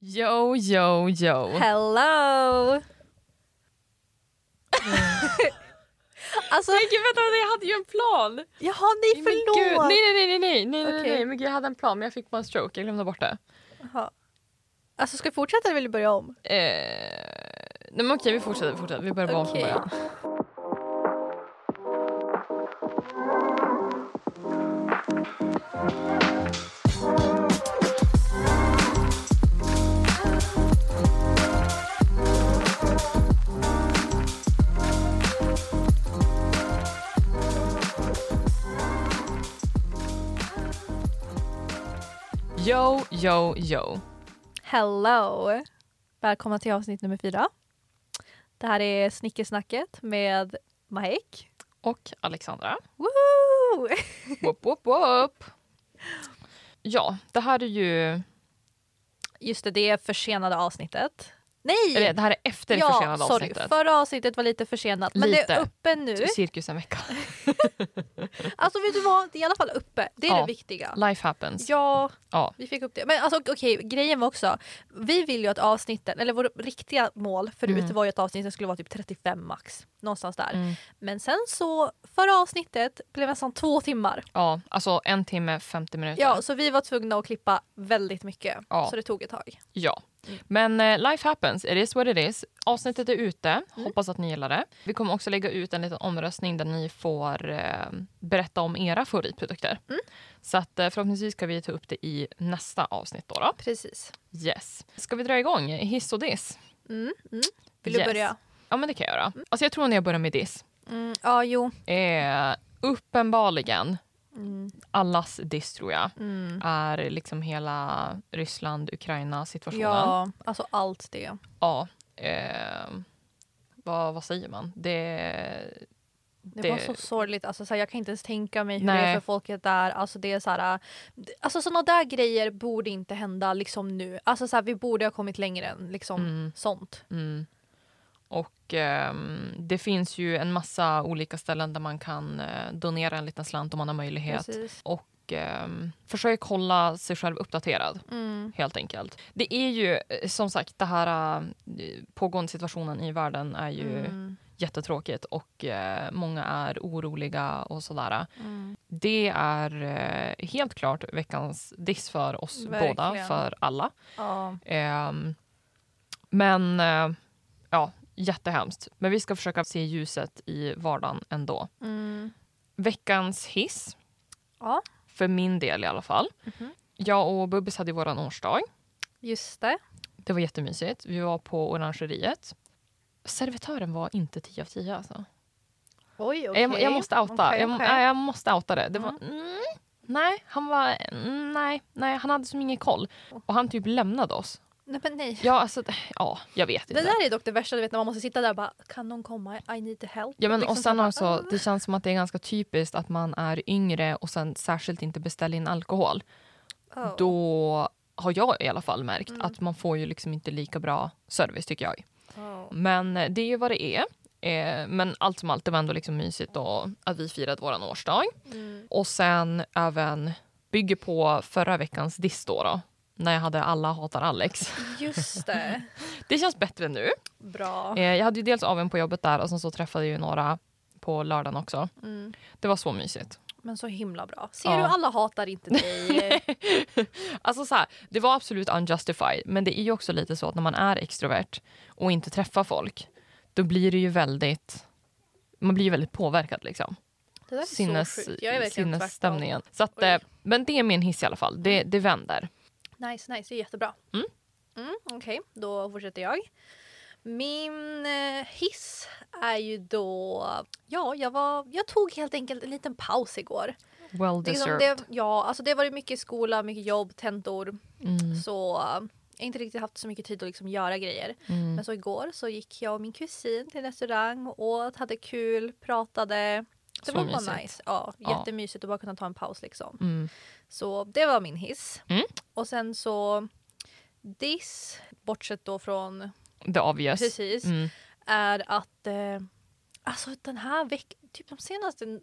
Yo, yo, yo. Hello! alltså, Nej gud vänta, jag hade ju en plan. jaha nej förlåt! nej, nej, nej, nej, nej, nej, Okej. nej, men gud, jag hade en plan men jag fick bara en stroke, jag glömde bort det. Jaha. Alltså ska vi fortsätta eller vill du börja om? Eh, nej men okej vi fortsätter, vi fortsätter, vi börjar bara om från början. Yo, yo, yo. Hello! Välkomna till avsnitt nummer fyra. Det här är Snickersnacket med Mahek. Och Alexandra. Woohoo! Whoop, whoop, whoop. Ja, det här är ju... Just det, det försenade avsnittet. Nej! Eller, det här är efter det ja, försenade sorry. avsnittet. Förra avsnittet var lite försenat men det Lite. är uppe nu. Cirkus en vecka. Alltså vet du vad, det är i alla fall uppe. Det är Ja. det viktiga. Life happens. Ja, Ja. vi fick upp det. Men alltså okej, grejen var också, vi vill ju att avsnitten, eller vårt riktiga mål förut Mm. var ju att avsnitten skulle vara typ 35 max. Någonstans där. Mm. Men sen så, förra avsnittet blev nästan två timmar. ja, alltså en timme 50 minuter. Ja, så vi var tvungna att klippa väldigt mycket. Ja. Så det tog ett tag. Ja. Mm. Men eh, life happens, it is what it is. Avsnittet är ute, hoppas att ni gillar det. Vi kommer också lägga ut en liten omröstning där ni får eh, berätta om era favoritprodukter. Mm. Så att, eh, förhoppningsvis ska vi ta upp det i nästa avsnitt. Då, då. Precis. Yes. Ska vi dra igång? Hiss och diss? Mm, mm. Vill Yes. du börja? Ja, men det kan jag göra. Alltså, jag tror när jag börjar med diss. Mm, ja, jo. Eh, uppenbarligen, Mm, allas diss tror jag, mm. är liksom hela Ryssland-Ukraina-situationen. Ja, alltså allt det. Ja, eh, vad, vad säger man? Det, Det, Det- var så sorgligt. Alltså, så här, jag kan inte ens tänka mig hur det Nej. är för folket där. Alltså, det är så här, alltså sådana där grejer borde inte hända liksom nu. Alltså, så här, vi borde ha kommit längre än liksom, Mm. sånt. mm. Och ehm, det finns ju en massa olika ställen där man kan eh, donera en liten slant om man har möjlighet. Precis. Och ehm, försök hålla sig själv uppdaterad Mm. helt enkelt. Det är ju eh, som sagt det här eh, pågående situationen i världen är ju Mm. jättetråkigt och eh, många är oroliga och sådär. Mm. Det är eh, helt klart veckans diss för oss Verkligen. båda, för alla. Ja. Ehm, men eh, ja, jättehemskt. Men vi ska försöka se ljuset i vardagen ändå. Mm. Veckans hiss, ja, för min del i alla fall. Mhm. Jag och Bubbis hade vår årsdag. just det. Det var jättemysigt. Vi var på orangeriet. Servitören var inte 10 av 10 alltså. Oj, okej. Jag, jag måste outa. Okej, jag, okej. nej, jag måste outa det. det var, mm, nej, han var... mm, Nej, nej, han hade som ingen koll. Och han typ lämnade oss. Nej, men nej. Ja, alltså, ja, jag vet inte. Det där är dock det värsta, du vet när man måste sitta där och bara kan någon komma? I need help. Ja, men Liksom och sen också, ah. det känns som att det är ganska typiskt att man är yngre och sen särskilt inte beställer in alkohol. Oh. Då har jag i alla fall märkt Mm. att man får ju liksom inte lika bra service tycker jag. Oh. Men eh, det är ju vad det är. Eh, men allt som allt, det var ändå liksom mysigt och att vi firade vår årsdag. Mm. Och sen även bygger på förra veckans diss då, då när jag hade Alla hatar Alex. Just det. Det känns bättre nu. Bra. Eh, jag hade ju dels AWn på jobbet där och sen så träffade jag ju några på lördagen också. Mm. Det var så mysigt. Men så himla bra. Ser Ja. du, alla hatar inte dig. Alltså så här, det var absolut unjustified, men det är ju också lite så att när man är extrovert och inte träffar folk, då blir det ju väldigt, man blir ju väldigt påverkad liksom. Det där är Sinnes, så sjukt. Jag är verkligen sinnesstämningen. Så att, Oj. eh, men det är min hiss i alla fall, det, det vänder. Nice, nice. Det är jättebra. Mm. Mm, Okej, då fortsätter jag. Min eh, hiss är ju då... Ja, jag, var, jag tog helt enkelt en liten paus igår. Well deserved. det, ja, alltså det var ju mycket skola, mycket jobb, tentor. Mm, Så jag har inte riktigt haft så mycket tid att liksom göra grejer. mm. Men så igår så gick jag och min kusin till en restaurang och åt, hade kul, pratade. Det Så var bara mysigt. nice. Ja, Ja. jättemysigt att bara kunna ta en paus liksom. Mm. Så det var min hiss. Mm. Och sen så diss, bortsett då från The obvious. precis, Mm. är att eh, Alltså den här veckan, typ de senaste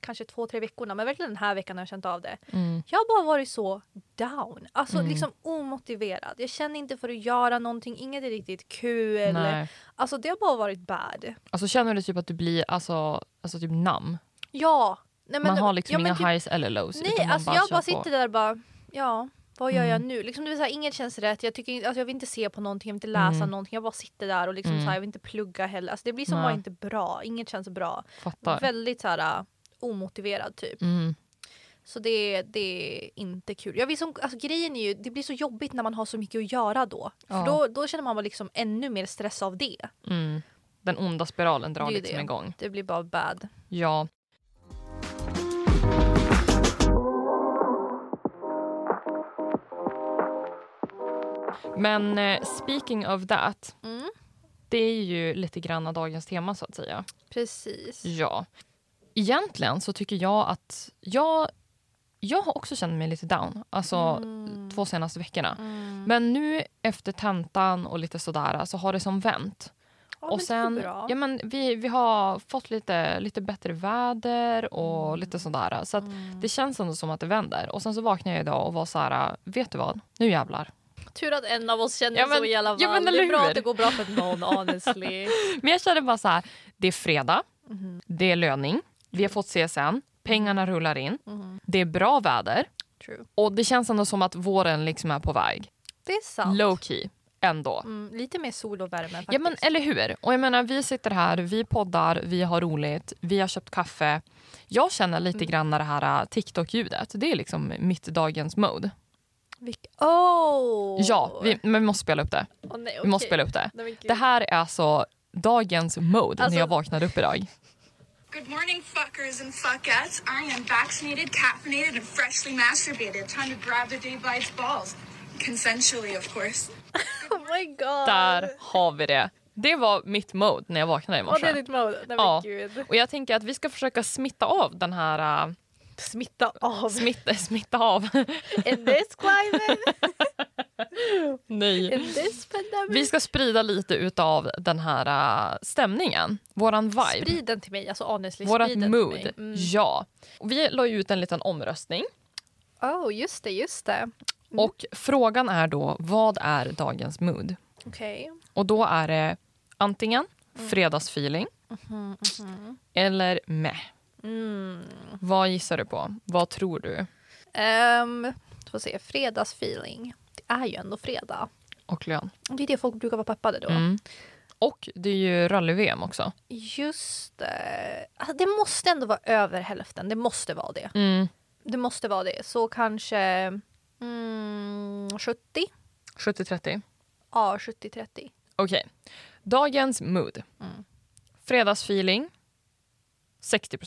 kanske två, tre veckorna, men verkligen den här veckan har jag känt av det. Mm. Jag har bara varit så down. Alltså Mm. liksom omotiverad. Jag känner inte för att göra någonting, inget är riktigt kul. Nej. Alltså det har bara varit bad. Alltså känner du typ att du blir alltså, alltså typ nam? Ja. Nej, men, man har liksom ja, inga typ- highs eller lows. Nej, alltså jag bara på. sitter där och bara, ja, vad gör jag Mm. nu? Liksom, det vill säga, inget känns rätt, jag, tycker, alltså, jag vill inte se på någonting, jag vill inte läsa Mm. någonting, jag bara sitter där och liksom, Mm. så här, jag vill inte plugga heller. Alltså, det blir som Nej. bara inte bra, inget känns bra. Fattar. Väldigt så här, uh, omotiverad typ. Mm. Så det, det är inte kul. Jag vill som, alltså, grejen är ju, det blir så jobbigt när man har så mycket att göra då. Ja. För då, då känner man bara liksom ännu mer stress av det. Mm. Den onda spiralen drar Det liksom det. igång. Det blir bara bad. Ja. Men eh, speaking of that, Mm. det är ju lite grann dagens tema så att säga. Precis. Ja. Egentligen så tycker jag att jag, jag har också känt mig lite down, alltså Mm. två senaste veckorna. Mm. Men nu efter tentan och lite sådär så har det som vänt. Ja, och sen, ja, men vi, vi har fått lite, lite bättre väder och lite sådär. Så att Mm. det känns ändå som att det vänder. Och sen så vaknade jag idag och var så här, vet du vad? Nu jävlar. Tur att en av oss känner Ja, men- så i alla fall. ja, men det är bra hur? att det går bra för någon honestly. Men jag kände bara så här, det är fredag, Mhm. det är löning, vi har fått CSN, pengarna rullar in, Mhm. det är bra väder True. och det känns ändå som att våren liksom är på väg. Det är sant. Low key, ändå. Mm, lite mer sol och värme faktiskt. Ja men eller hur? Och jag menar vi sitter här, vi poddar, vi har roligt, vi har köpt kaffe. Jag känner lite Mm. grann det här äh, TikTok-ljudet. Det är liksom mitt dagens mode. Vilk- oh! Ja, vi, men vi måste spela upp det. Åh, nej, Vi måste spela upp det. Nej. Det här är alltså dagens mode Alltså- när jag vaknade upp idag. Good morning, fuckers and fuckettes. I am vaccinated, caffeinated, and freshly masturbated. Time to grab the day by its balls. Consensually, of course. Oh my god! Där har vi det. Det var mitt mode när jag vaknade i Åh, det är morse. ditt mode. Nej, Ja. gud. Och jag tänker att vi ska försöka smitta av den här... Smitta av. smitta, smitta av. In this climate, Nej. in this pandemic. Vi ska sprida lite utav den här äh, stämningen. Våran vibe. Sprid den till mig, alltså honestly. Vårat sprid den mood. till mig. Mm. Ja. Vi la ut en liten omröstning. Oh, just det, just det. Mm. Och frågan är då, vad är dagens mood? Okej. Och då är det antingen Mm. fredagsfeeling eller meh. Mm. Vad gissar du på? Vad tror du? Um, får se, fredagsfeeling. Det är ju ändå fredag. Och lön. Det är det folk brukar vara peppade då. Mm. Och det är ju rally-VM också. Just det. Alltså, det måste ändå vara över hälften. Det måste vara det. Mm. Det måste vara det. Så kanske mm, 70? 70-30. Ja, 70-30. Okej. Dagens mood. Mm. Fredagsfeeling 60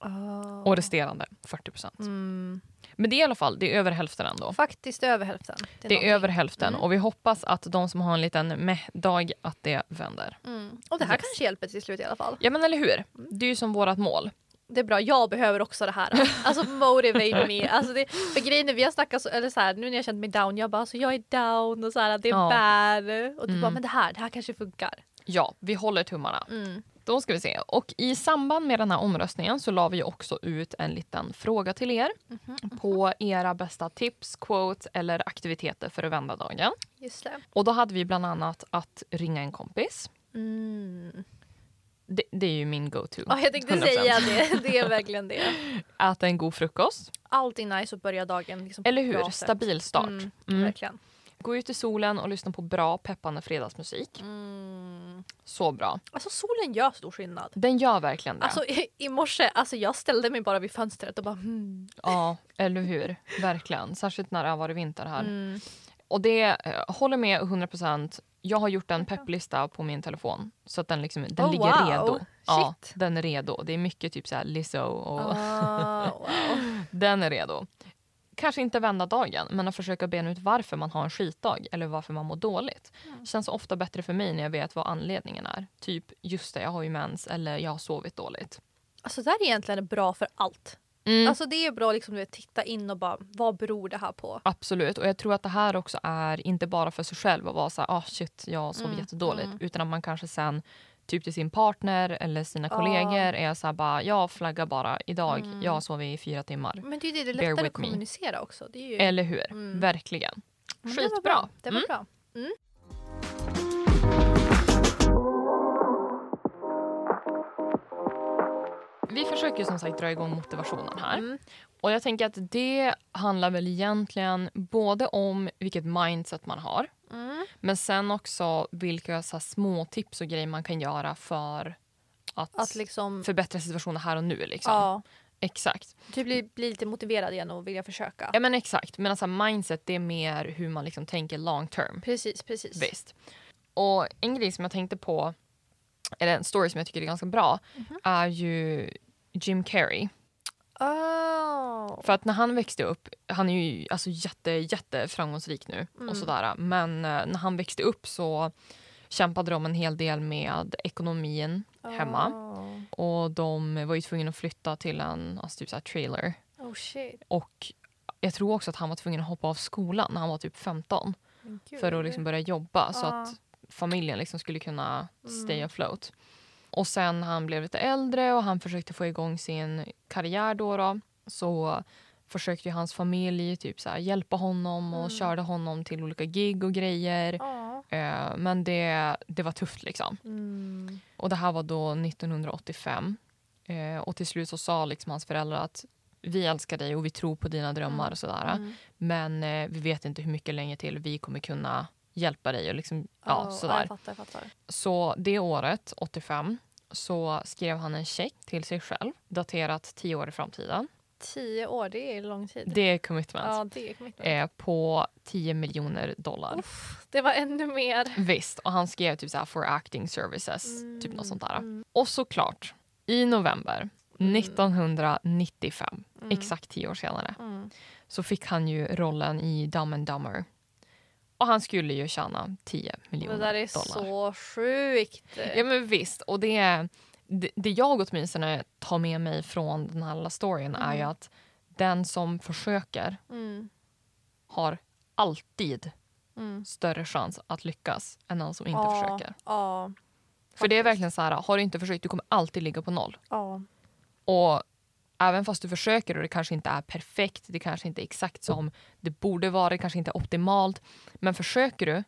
Oh. och resterande 40 Mm. Men det är i alla fall det är över hälften ändå. Faktiskt över hälften. Det är någonting. över hälften Mm. och vi hoppas att de som har en liten meh-dag att det vänder. Mm. Och det här Yes. kanske hjälper till slut i alla fall. Ja men eller hur? Det är ju som vårat mål. Det är bra, jag behöver också det här. Alltså motivate me. Alltså det, för grejen är, vi har snackat så, eller så här, nu när jag känt mig down, jag bara alltså jag är down och så här, det är Ja. bad. Och du Mm. bara men det här, det här kanske funkar. Ja, vi håller tummarna. Mm. Då ska vi se. Och i samband med den här omröstningen så la vi också ut en liten fråga till er Mhm, på era bästa tips, quotes eller aktiviteter för att vända dagen. Just det. Och då hade vi bland annat att ringa en kompis. Mm. Det, det är ju min go-to. Ja, jag tänkte 100%. säga det. Det är verkligen det. Äta en god frukost. Alltid nice att börja dagen liksom Eller hur? Stabil start. Mm, Mm. Verkligen. Gå ut i solen och lyssna på bra peppande fredagsmusik. Mm. Så bra. Alltså solen gör stor skillnad. Den gör verkligen det. Alltså i, i morse, alltså jag ställde mig bara vid fönstret och bara hmm. Ja, eller hur? Verkligen. Särskilt när det har varit vinter här. Mm. Och det eh, håller med 100%. Jag har gjort en pepplista på min telefon. Så att den, liksom, den Oh, ligger wow. redo. Ja, den är redo. Det är mycket typ så här Lizzo och Ah, wow. den är redo. Kanske inte vända dagen, men att försöka bena ut varför man har en skitdag eller varför man mår dåligt. Mm. Känns ofta bättre för mig när jag vet vad anledningen är. Typ, just det, jag har ju mens eller jag har sovit dåligt. Alltså det här är egentligen bra för allt. Mm. Alltså det är bra liksom att titta in och bara vad beror det här på? Absolut, och jag tror att det här också är inte bara för sig själv att vara så här, ah shit, jag sov Mm, jättedåligt, mm. utan att man kanske sen typ till sin partner eller sina kollegor är så här bara, jag flaggar bara idag, Mm. jag sover i fyra timmar. Men det är det, det är lättare att me. kommunicera också. Det är ju... Eller hur? Mm. Verkligen. Men det var Skitbra. bra. Det var Mm. bra. Vi försöker som sagt dra igång motivationen här. Mm. Och jag tänker att det handlar väl egentligen både om vilket mindset man har Mm. men sen också vilka så små tips och grejer man kan göra för att, Att liksom... förbättra situationen här och nu. Liksom. Ja, Exakt. typ bli, bli lite motiverad igen och vilja försöka. Ja, men exakt. Men alltså, mindset det är mer hur man liksom tänker long term. Precis, precis. Visst. Och en grej som jag tänkte på, eller en story som jag tycker är ganska bra, Mhm. är ju Jim Carrey. Oh. För att när han växte upp, han är ju alltså jätte, jätte framgångsrik nu Mm. och sådär. Men eh, när han växte upp så kämpade de en hel del med ekonomin hemma. Oh. Och de var ju tvungna att flytta till en alltså typ så trailer. oh shit. Och jag tror också att han var tvungen att hoppa av skolan när han var typ 15 Men gud. för att liksom börja jobba så Ja. att familjen liksom skulle kunna stay Mm. Och sen han blev lite äldre och han försökte få igång sin karriär då, då så försökte hans familj typ så här hjälpa honom och Mm. körde honom till olika gig och grejer. Eh, men det, det var tufft liksom. Mm. Och det här var då 1985. Eh, och till slut så sa liksom hans föräldrar att vi älskar dig och vi tror på dina drömmar Mm. och sådär. Mm. Men eh, vi vet inte hur mycket länge till vi kommer kunna hjälpa dig och liksom, ja, Oh, sådär. Jag fattar, jag fattar. Så det året, 85, så skrev han en check till sig själv daterat tio år i framtiden. Tio år, det är lång tid. Det är commitment. ja, det är commitment. Eh, på 10 miljoner dollar. Det var ännu mer. Visst, och han skrev typ så här for acting services, Mm, typ något sånt där. mm. Och såklart, i november 1995, Mm. exakt tio år senare, Mm. så fick han ju rollen i Dumb and Dumber. Och han skulle ju tjäna 10 miljoner Det där är dollar. så sjukt. Ja men visst, och det, det, det jag åtminstone tar med mig från den här lilla storyn är ju Mm. att den som försöker Mm. har alltid Mm. större chans att lyckas än den som inte ja, försöker. Ja, För det är verkligen så här, har du inte försökt, du kommer alltid ligga på noll. ja. Och även fast du försöker och det kanske inte är perfekt, det kanske inte är exakt som det borde vara, det kanske inte är optimalt. Men försöker du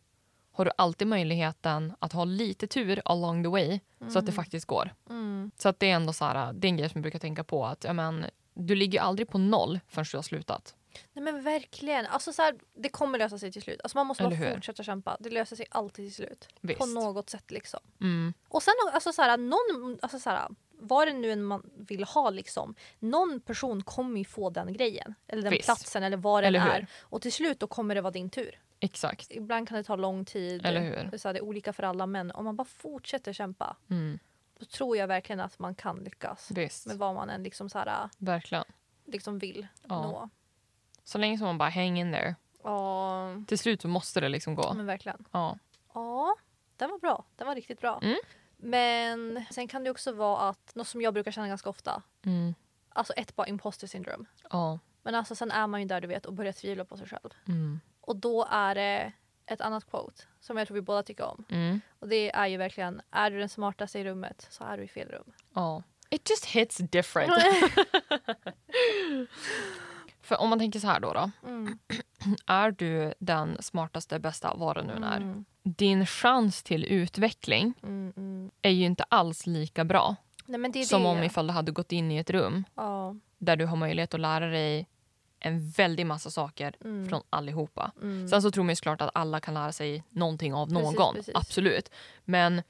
har du alltid möjligheten att ha lite tur along the way så att det faktiskt går. Mm. Så att det är ändå så här, det är en grej som jag brukar tänka på att ja, men, du ligger aldrig på noll förrän du har slutat. Nej men verkligen. Alltså, så här, det kommer lösa sig till slut. Alltså, man måste bara fortsätta kämpa. Det löser sig alltid till slut. Visst. På något sätt liksom. Mm, Och sen alltså, så här, någon, alltså, så här, vad det nu än man vill ha liksom. Någon person kommer ju få den grejen. Eller den Visst. platsen eller vad hur? är. Och till slut då kommer det vara din tur. exakt. Ibland kan det ta lång tid. Eller hur? Så här, det är olika för alla men om man bara fortsätter kämpa. Mm, Då tror jag verkligen att man kan lyckas. visst, Med vad man än liksom, så här, verkligen. liksom vill Ja. nå. Så länge som man bara hänger in there. Ja, Till slut så måste det liksom gå. men verkligen. Ja. Ja, den var bra. Den var riktigt bra. Mm. Men sen kan det också vara att, något som jag brukar känna ganska ofta, Mm, alltså ett bara imposter syndrome. ja. Men alltså sen är man ju där du vet och börjar tvivla på sig själv. Mm, Och då är det ett annat quote som jag tror vi båda tycker om. mm, Och det är ju verkligen, är du den smartaste i rummet så är du i fel rum. ja. It just hits different. För om man tänker så här då, då. Mm. Är du den smartaste, bästa, vad det nu är. Mm. Din chans till utveckling Mm, mm. Är ju inte alls lika bra Nej, som det. om ifall du hade gått in i ett rum Ja. där du har möjlighet att lära dig en väldig massa saker Mm. från allihopa. Mm. Sen så tror man ju såklart att alla kan lära sig någonting av Precis, någon. precis. Absolut. Men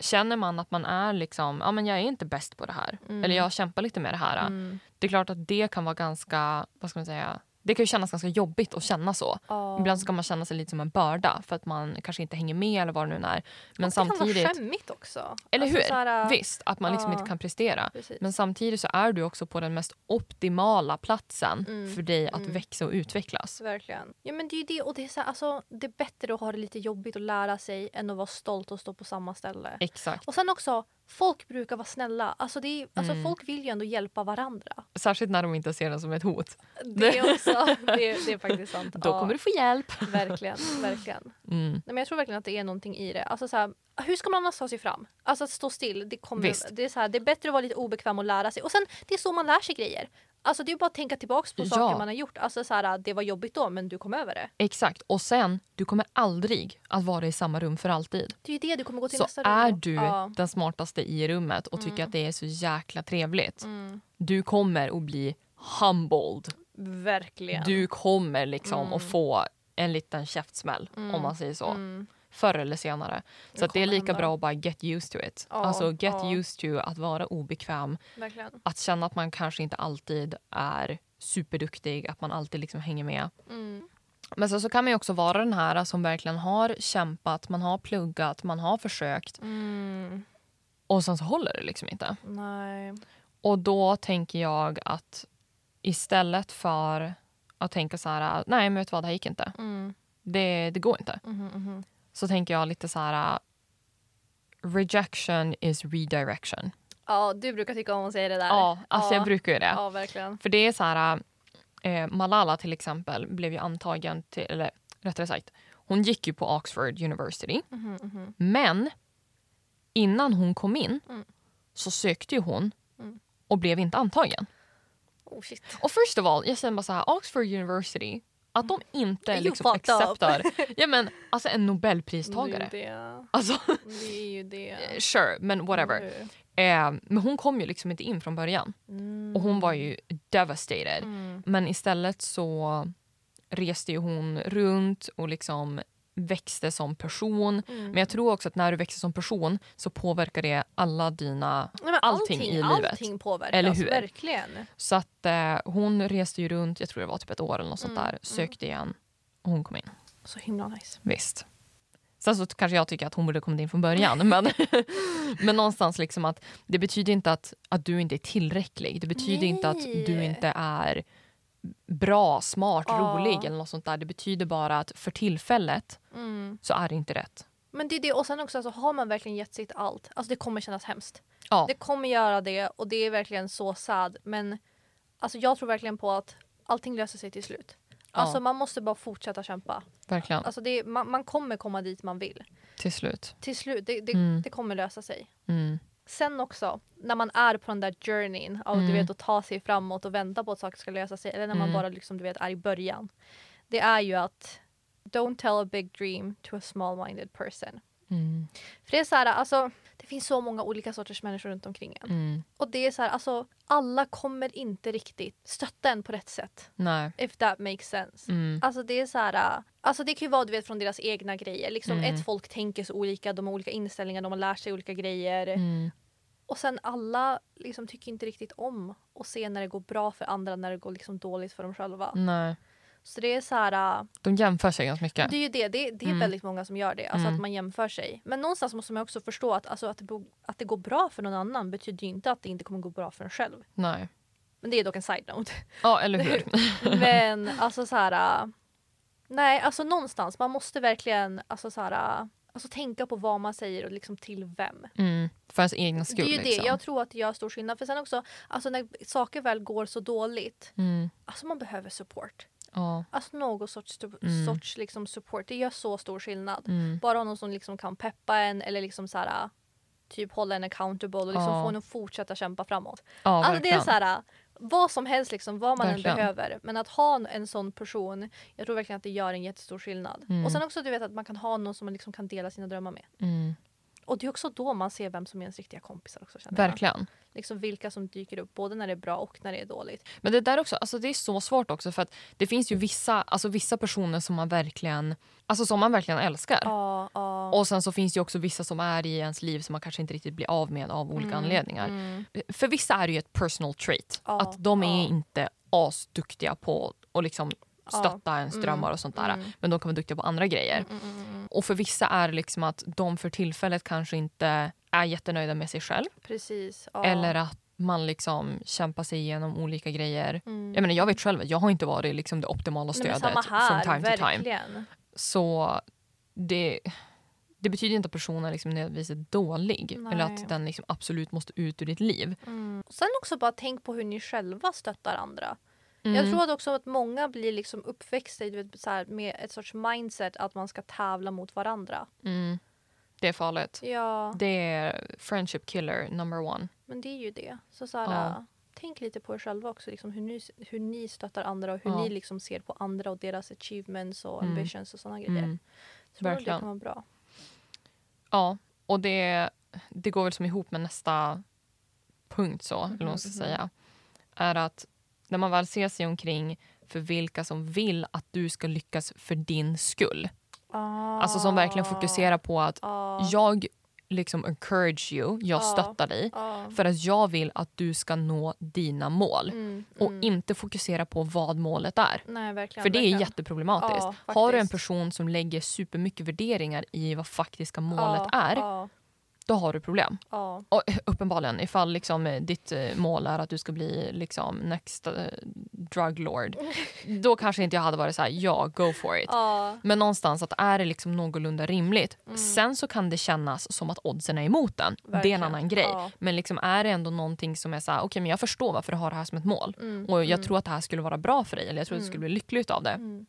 känner man att man är liksom, ja men jag är inte bäst på det här. Mm. Eller jag kämpar lite med det här. Mm. Det är klart att det kan vara ganska, vad ska man säga, det kan ju kännas ganska jobbigt att känna så. Ja. Ibland så kan man känna sig lite som en börda för att man kanske inte hänger med eller vad det nu är. Men Och det kan samtidigt, vara skämmigt också. eller Alltså, hur? så här, Visst, att man liksom ja. inte kan prestera. Precis. Men samtidigt så är du också på den mest optimala platsen Mm, för dig att mm. växa och utvecklas. Verkligen. Ja, men det är det. Och det, är så här, alltså, det är bättre att ha det lite jobbigt och lära sig än att vara stolt och stå på samma ställe. Exakt. Och sen också, folk brukar vara snälla. Alltså, det är, alltså, Mm. Folk vill ju ändå hjälpa varandra. Särskilt när de inte ser den som ett hot. Det är också, det, det är faktiskt sant. Då ja, kommer du få hjälp. Verkligen, verkligen. Mm. Nej, men jag tror verkligen att det är någonting i det. Alltså, så här, hur ska man annars ta sig fram? Alltså att stå still, det, kommer, det, är så här, det är bättre att vara lite obekväm och lära sig. Och sen, det är så man lär sig grejer. Alltså det är bara att tänka tillbaka på Ja. saker man har gjort. Alltså så här, det var jobbigt då men du kom över det. Exakt. Och sen, du kommer aldrig att vara i samma rum för alltid. Det är ju det du kommer gå till Så nästa rum är då. du Ja. den smartaste i rummet och tycker att det är så jäkla trevligt. Mm. Du kommer att bli humbled. Verkligen. Du kommer liksom Mm. att få en liten käftsmäll om man säger så. Mm. Förr eller senare. Så Det är lika bra att bara get used to it. Ja, alltså get ja. used to att vara obekväm. Verkligen. Att känna att man kanske inte alltid är superduktig, att man alltid liksom hänger med. Mm. Men sen så kan man också vara den här som verkligen har kämpat, man har pluggat, man har försökt Mm. och sen så håller det liksom inte. Nej. Och då tänker jag att istället för att tänka så här, nej men vet du vad, det här gick inte. Mm. Det, det går inte. Mhm. Så tänker jag lite så här, rejection is redirection. Ja, du brukar tycka om att säga det där. Ja, alltså ja. jag brukar ju det. Ja, verkligen. För det är så här, eh, Malala till exempel blev ju antagen till, eller rättare sagt, hon gick ju på Oxford University. Mhm, mhm. Men innan hon kom in Mm. så sökte ju hon Mm. och blev inte antagen. Oh shit. Och first of all, jag säger bara så här, Oxford University, att de inte You liksom acceptar ja, men, alltså en Det är nobelpristagare. ju det. Alltså, Det är ju det. sure, men whatever. Eh, men hon kom ju liksom inte in från början. Mm. Och hon var ju devastated. Mm. Men istället så reste ju hon runt och liksom växte som person. Mm. Men jag tror också att när du växer som person så påverkar det alla dina... Nej, men allting i livet. Allting påverkas, Eller hur? verkligen. Så att eh, hon reste ju runt, jag tror det var typ ett år eller något sånt Mm, där. Sökte igen och hon kom in. Så himla nice. Visst. Sen så kanske jag tycker att hon borde kommit in från början. men, men någonstans liksom att det betyder inte att, att du inte är tillräcklig. Det betyder inte att du Nej. inte är bra, smart, Ja. rolig eller något sånt där. Det betyder bara att för tillfället Mm. så är det inte rätt. Men det är det, och sen också alltså, har man verkligen gett sitt allt, alltså det kommer kännas hemskt. Ja, Det kommer göra det och det är verkligen så sad. Men alltså, jag tror verkligen på att allting löser sig till slut. Ja. Alltså man måste bara fortsätta kämpa. verkligen. Alltså, det, man, man kommer komma dit man vill. Till slut. Till slut, det, det, Mm. det kommer lösa sig. Mm. Sen också, när man är på den där journeyn av Mm. du vet, att ta sig framåt och vänta på att saker ska lösa sig. Eller när man Mm. bara liksom, du vet, är i början. Det är ju att don't tell a big dream to a small-minded person. Mm. För det är så här, alltså, det finns så många olika sorters människor runt omkring en. Mm. Och det är så här, alltså, alla kommer inte riktigt stötta en på rätt sätt. Nej. If that makes sense. Mm. Alltså det är så här, alltså det kan ju vara du vet från deras egna grejer. Liksom Mm. Ett folk tänker så olika, de har olika inställningar, de har lärt sig olika grejer. Mm. Och sen alla liksom tycker inte riktigt om att se när det går bra för andra när det går liksom dåligt för dem själva. Nej. Så det är så här, De jämför sig ganska mycket. det är ju det, det, det är Mm. väldigt många som gör det. Alltså Mm. att man jämför sig. Men någonstans måste man också förstå att, alltså att, det, att det går bra för någon annan betyder ju inte att det inte kommer gå bra för en själv. Nej. Men det är dock en side-note. Ja, eller hur? Men alltså så här. äh, Nej, alltså någonstans. Man måste verkligen alltså så här, äh, alltså tänka på vad man säger och liksom till vem. Mm. För ens egna skull. det är ju liksom. det. Jag tror att det gör stor skillnad. För sen också, alltså när saker väl går så dåligt. Mm. Alltså man behöver support. Ja. Alltså någon sorts, Mm. sorts liksom support. Det gör så stor skillnad. Mm. Bara någon som liksom kan peppa en eller liksom så här, typ hålla en accountable och liksom Ja. få en att fortsätta kämpa framåt. ja, Alltså det är så här, vad som helst, liksom, vad man Verkligen. än behöver. Men att ha en sån person, jag tror verkligen att det gör en jättestor skillnad. Mm. Och sen också du vet att man kan ha någon som man liksom kan dela sina drömmar med. Mm. Och det är också då man ser vem som är ens riktiga kompisar också. Känner jag. Verkligen. Liksom vilka som dyker upp, både när det är bra och när det är dåligt. Men det där också, alltså det är så svårt också för att det finns ju vissa, alltså vissa personer som man verkligen, alltså som man verkligen älskar. Ja, ja. Och sen så finns det ju också vissa som är i ens liv som man kanske inte riktigt blir av med av olika anledningar. Mm. För vissa är det ju ett personal trait. Ja, att de är inte asduktiga på att liksom stötta ens Mm, drömmar och sånt där. mm. Men de kan vara duktiga på andra grejer. Mm, mm, mm. Och för vissa är det liksom att de för tillfället kanske inte är jättenöjda med sig själv. Precis. Ja. Eller att man liksom kämpar sig igenom olika grejer. Mm. Jag menar jag vet själv, jag har inte varit liksom det optimala Nej, stödet här, from time to time. verkligen. Så det, det betyder inte att personen liksom nödvändigtvis är dålig. Nej. Eller att den liksom absolut måste ut ur ditt liv. Mm. Sen också bara tänk på hur ni själva stöttar andra. Mm. Jag tror också att många blir liksom uppväxta du vet, så här, med ett sorts mindset att man ska tävla mot varandra. Mm. Det är farligt. Ja, Det är friendship killer number one. men det är ju det. Så, så här, Ja. Tänk lite på er själva också, liksom, hur, ni, hur ni stöttar andra och hur Ja. ni liksom ser på andra och deras achievements och Mm. ambitions och sådana grejer. Mm. Så tror jag det kan vara bra. Ja, och det, det går väl som ihop med nästa punkt så, eller vad man ska Mhm, säga. Är att när man väl ser sig omkring för vilka som vill att du ska lyckas för din skull. Alltså som verkligen fokuserar på att Ah, jag liksom encourage you, jag Ja. stöttar dig ah, för att jag vill att du ska nå dina mål. mm, Och mm. inte fokusera på vad målet är. Nej, verkligen. För det är verkligen. jätteproblematiskt. Ja, Har du en person som lägger supermycket värderingar i vad faktiska målet är, då har du problem. ja. Och, uppenbarligen, ifall liksom, eh, ditt eh, mål är att du ska bli liksom, next uh, drug lord, då kanske inte jag hade varit så här, ja, go for it. ja. Men någonstans att är det liksom någorlunda rimligt. Mm. Sen så kan det kännas som att oddsen är emot den. Det är en Verkligen. annan grej. Ja. Men liksom är det ändå någonting som är så här, okej men jag förstår varför du har det här som ett mål. Mm, Och jag mm, tror att det här skulle vara bra för dig eller jag tror att du Mm. skulle bli lycklig utav det.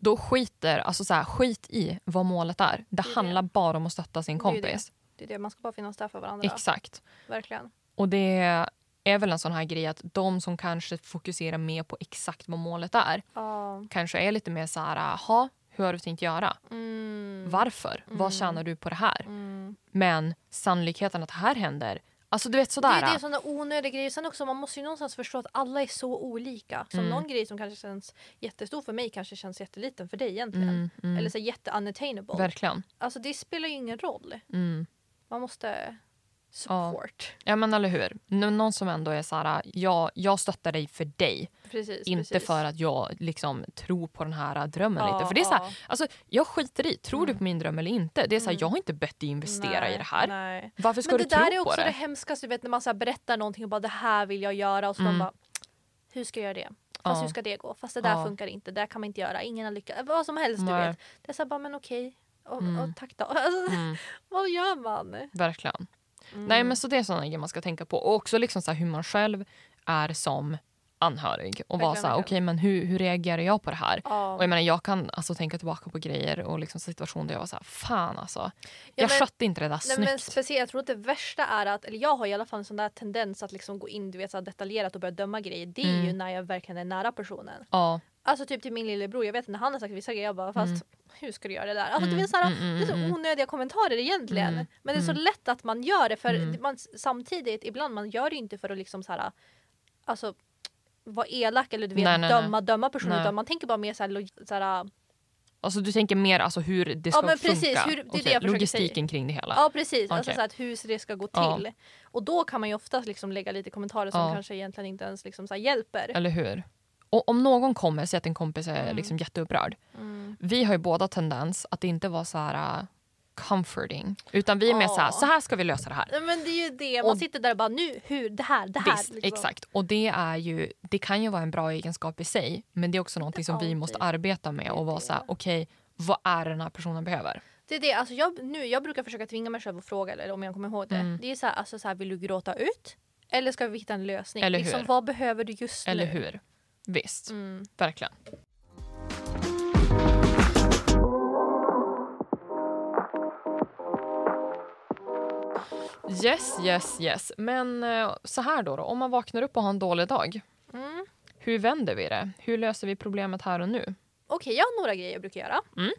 Då skiter, alltså så här, skit i vad målet är. Det, Det är det. handlar bara om att stötta sin Det är det. kompis. Det är det, man ska bara finnas där för varandra. Exakt. Verkligen. Och det är väl en sån här grej att de som kanske fokuserar mer på exakt vad målet är Ja. kanske är lite mer så här, jaha, hur har du tänkt göra? Mm. Varför? Vad Mm. tjänar du på det här? Mm. Men sannolikheten att det här händer, alltså du vet Det sådär. är det sådana onödiga grejer. Sen också man måste ju någonstans förstå att alla är så olika. Så Mm. någon grej som kanske känns jättestor för mig kanske känns jätteliten för dig egentligen. mm, mm, Eller så jätte-unattainable. Verkligen. Alltså det spelar ju ingen roll. Mm. Man måste support. Ja men eller hur. Nå- Någon som ändå är så här, jag, jag stöttar dig för dig. Precis, Inte precis. för att jag liksom tror på den här drömmen Ja, lite. För det är så här, ja. alltså, jag skiter i, tror du Mm. på min dröm eller inte? Det är så här, Mm. jag har inte bett dig investera Nej, i det här. Nej. Varför ska Men du det där tro är också på det, det? hemskaste, du vet när man så berättar någonting och bara det här vill jag göra och så Mm. de bara hur ska jag göra det? Fast Ja. hur ska det gå? Fast det där Ja. funkar inte, det där kan man inte göra, ingen har lyckats. Vad som helst du Nej. vet. Det är så här, bara men okej. Och, Mm. och tack då. Alltså, vad gör man? verkligen. Mm. Nej men så det är sådana grejer man ska tänka på. Och också liksom så hur man själv är som anhörig. Och vara så här, okej verkligen. men hur, hur reagerar jag på det här? Ja. Och jag menar jag kan alltså tänka tillbaka på grejer och liksom situationer där jag var så här, fan alltså. Ja, Jag men- skötte inte det där Nej, men snyggt. speciellt, jag tror att det värsta är att, eller jag har i alla fall en sån där tendens att liksom gå in du vet, så här detaljerat och börja döma grejer. Det är Mm. ju när jag verkligen är nära personen. Ja. Alltså typ till min lillebror, jag vet när han har sagt vissa grejer, jag bara fast Mm. Hur ska du göra det där? Alltså, Mm, det, är så här, mm, mm, det är så mm. onödiga kommentarer egentligen. Mm, Men det är så mm. lätt att man gör det för Mm. man, samtidigt, ibland man gör det inte för att liksom så här, alltså vara elak eller du vet, Nej, nej, nej. döma, döma personer utan man tänker bara mer så här, så Alltså du tänker mer alltså hur det ska men precis, funka? hur- det är det Logistiken kring det hela. Ja precis, alltså Okej. så att hur det ska gå Ja. till. Och då kan man ju oftast liksom lägga lite kommentarer som Ja. kanske egentligen inte ens liksom så hjälper. Eller hur? Och om någon kommer, säg att en kompis är Mm. liksom jätteupprörd. Mm. Vi har ju båda tendens att inte vara så här uh, comforting. Utan vi är mer så här, så här ska vi lösa det här. Men det är ju det, man Och- sitter där och bara nu, hur, det här, det här. Visst, liksom. exakt. Och det är ju, det kan ju vara en bra egenskap i sig. Men det är också någonting som vi måste arbeta med och vara så här, okej, vad är den här personen behöver? Det är det, alltså jag, nu, jag brukar försöka tvinga mig själv att fråga eller om jag kommer ihåg det. Mm. Det är så här, alltså så här, vill du gråta ut? Eller ska vi hitta en lösning? Eller liksom, hur? vad behöver du just Eller nu? hur? Visst, Mm. verkligen. Yes, yes, yes. Men eh, så här då, då, om man vaknar upp och har en dålig dag. Mm. Hur vänder vi det? Hur löser vi problemet här och nu? Okej, jag har några grejer jag brukar göra. Mm.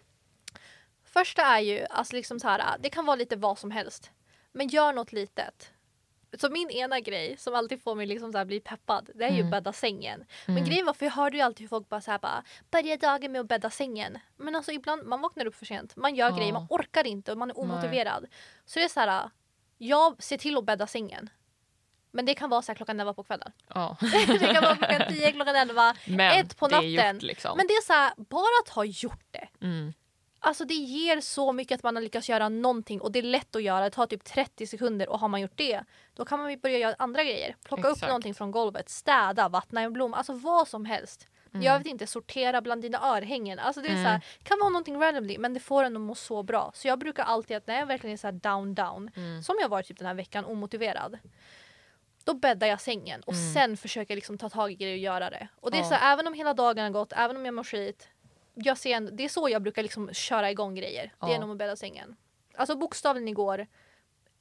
Första är ju, alltså liksom så här, det kan vara lite vad som helst. Men gör något litet. Så min ena grej som alltid får mig liksom så bli peppad, det är ju Mm. bädda sängen. Men Mm. grejen var, för jag hörde ju alltid hur folk bara så här bara, börja dagen med att bädda sängen. Men alltså ibland, man vaknar upp för sent, man gör Ja. grejer, man orkar inte och man är Nej. omotiverad. Så det är så här, jag ser till att bädda sängen. Men det kan vara så här klockan 11 på kvällen. Ja. det kan vara klockan 10, klockan 11. Men Ett på natten. gjort liksom. Men det är så här, bara att ha gjort det. Mm. Alltså det ger så mycket att man har lyckats göra någonting och det är lätt att göra. Det tar typ 30 sekunder och har man gjort det då kan man börja göra andra grejer. Plocka upp Exakt. någonting från golvet, städa, vattna en blomma, alltså vad som helst. Mm. Jag vet inte, sortera bland dina örhängen. Alltså det är så här, kan vara någonting randomly men det får en att må så bra. Så jag brukar alltid att när jag verkligen är så här down down, Mm. som jag varit typ den här veckan, omotiverad. då bäddar jag sängen och Mm. sen försöker jag liksom ta tag i grejer och göra det. Och det är Ja. så här, även om hela dagen har gått, även om jag mår skit. Jag ser en, det är så jag brukar liksom köra igång grejer. Det är Ja. genom att bädda sängen. Alltså bokstavligen igår,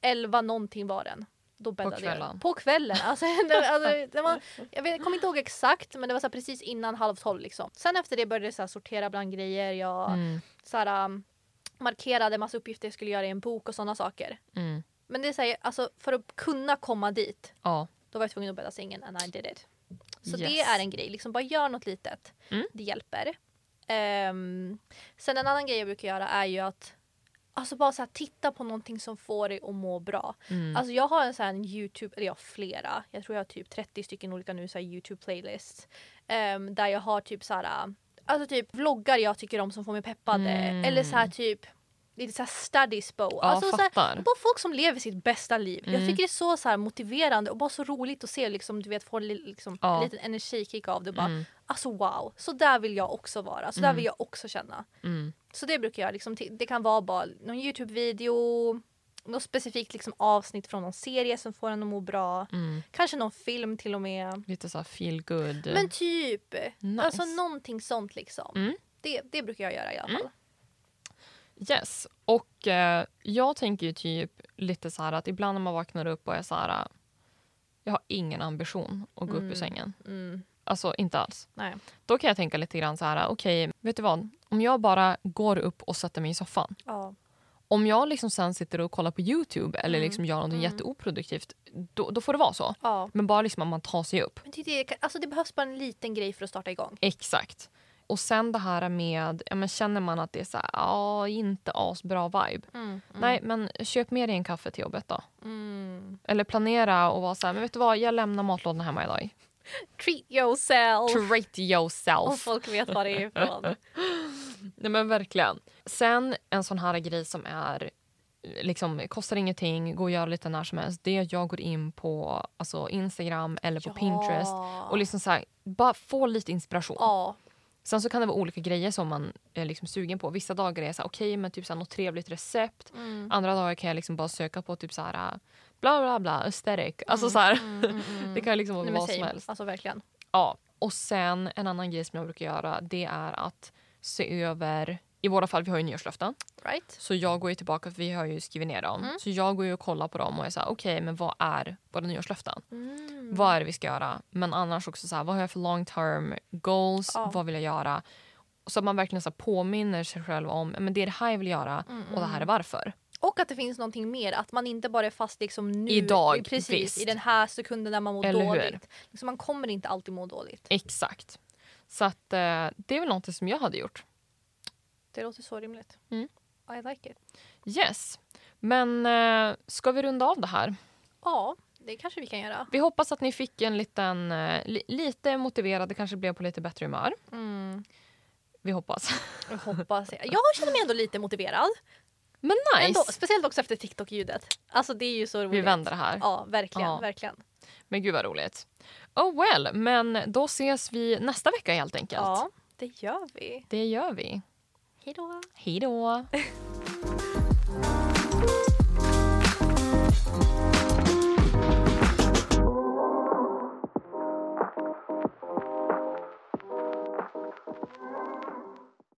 11 någonting var den. Då bäddade kvällen? jag. På kvällen. Alltså, det, alltså, det var, jag, vet, jag kommer inte ihåg exakt men det var så precis innan halv tolv. Liksom. Sen efter det började jag så sortera bland grejer. Jag Mm. så här, um, markerade massa uppgifter jag skulle göra i en bok och sådana saker. Mm. Men det är så här, alltså, för att kunna komma dit Ja. då var jag tvungen att bädda sängen and I did it. Så Yes. det är en grej, liksom bara gör något litet. Mm. Det hjälper. Ehm, sen en annan grej jag brukar göra är ju att Alltså bara så här, titta på någonting som får dig att må bra. Mm. Alltså jag har en sån här Youtube, eller jag har flera. Jag tror jag har typ 30 stycken olika nu så Youtube playlists. ehm, där jag har typ så här, alltså typ vloggar jag tycker om som får mig peppade. Mm. Eller så här typ lite så här studiespo. Ja, alltså så här, fattar. bara folk som lever sitt bästa liv. Jag Mm. tycker det är så, så motiverande och bara så roligt att se liksom, du vet, få li- liksom, Ja. en liten energikick av det. Bara, Mm. Alltså wow, så där vill jag också vara. Så där Mm. vill jag också känna. Mm. Så det brukar jag. Liksom, det kan vara bara någon Youtube-video, något specifikt liksom, avsnitt från någon serie som får en att må bra. Mm. Kanske någon film till och med. Lite så feel good. Men typ, nice. alltså någonting sånt liksom. Mm. Det, det brukar jag göra i alla Mm. fall. Yes. Och eh, jag tänker ju typ lite så här att ibland när man vaknar upp och är så här. Jag har ingen ambition att gå upp ur Mm. sängen. Mm. Alltså inte alls. Nej. Då kan jag tänka lite grann så här. Okej, vet du vad? Om jag bara går upp och sätter mig i soffan. Ja. Om jag liksom sen sitter och kollar på Youtube eller Mm. liksom gör något Mm. jätteoproduktivt. Då, då får det vara så. ja. Men bara liksom att man tar sig upp. Men det, alltså, det behövs bara en liten grej för att starta igång. Exakt. Och sen det här med, ja, men känner man att det är så här, ja, inte asbra vibe. Mm. Nej, men köp med dig en kaffe till jobbet då. Mm. Eller planera och vara så här, men vet du vad, jag lämnar matlådan hemma idag. Treat yourself! Treat Och yourself. folk vet vad det är ifrån. Nej men verkligen. Sen en sån här grej som är liksom kostar ingenting, går att göra lite när som helst. Det är att jag går in på alltså, Instagram eller på Ja. Pinterest och liksom så här, bara få lite inspiration. Ja. Sen så kan det vara olika grejer som man är liksom sugen på. Vissa dagar är jag så här, okej men typ så här, något trevligt recept. Mm. Andra dagar kan jag liksom bara söka på typ så här bla bla bla aesthetic. Alltså så här, Mm, mm, mm. det kan liksom vara Nej, vad som same. helst. Alltså verkligen. Ja. Och sen en annan grej som jag brukar göra det är att se över, i våra fall vi har ju nyårslöften. Right? Så jag går ju tillbaka, för vi har ju skrivit ner dem. Mm. Så jag går ju och kollar på dem och är så här, okej men vad är våra nyårslöften? Mm. Vad är det vi ska göra? Men annars också så här, vad har jag för long term goals? Ja. Vad vill jag göra? Så att man verkligen så påminner sig själv om men det är det här jag vill göra Mm, och det här är varför. Och att det finns någonting mer, att man inte bara är fast liksom nu, Idag, precis, visst. i den här sekunden när man mår Eller hur? dåligt. Liksom man kommer inte alltid må dåligt. Exakt. Så att eh, det är väl något som jag hade gjort. Det låter så rimligt. Mm. I like it. Yes. Men eh, ska vi runda av det här? Ja, det kanske vi kan göra. Vi hoppas att ni fick en liten, eh, li- lite motiverade, kanske blev på lite bättre humör. Mm. Vi hoppas. Jag hoppas. Jag känner mig ändå lite motiverad. Men nice! Ändå, speciellt också efter TikTok-ljudet. Alltså det är ju så roligt. Vi vänder det här. Ja, verkligen. Ja. verkligen. Men gud vad roligt. Oh well, men då ses vi nästa vecka helt enkelt. Ja, det gör vi. Det gör vi. Hej då. Hej då!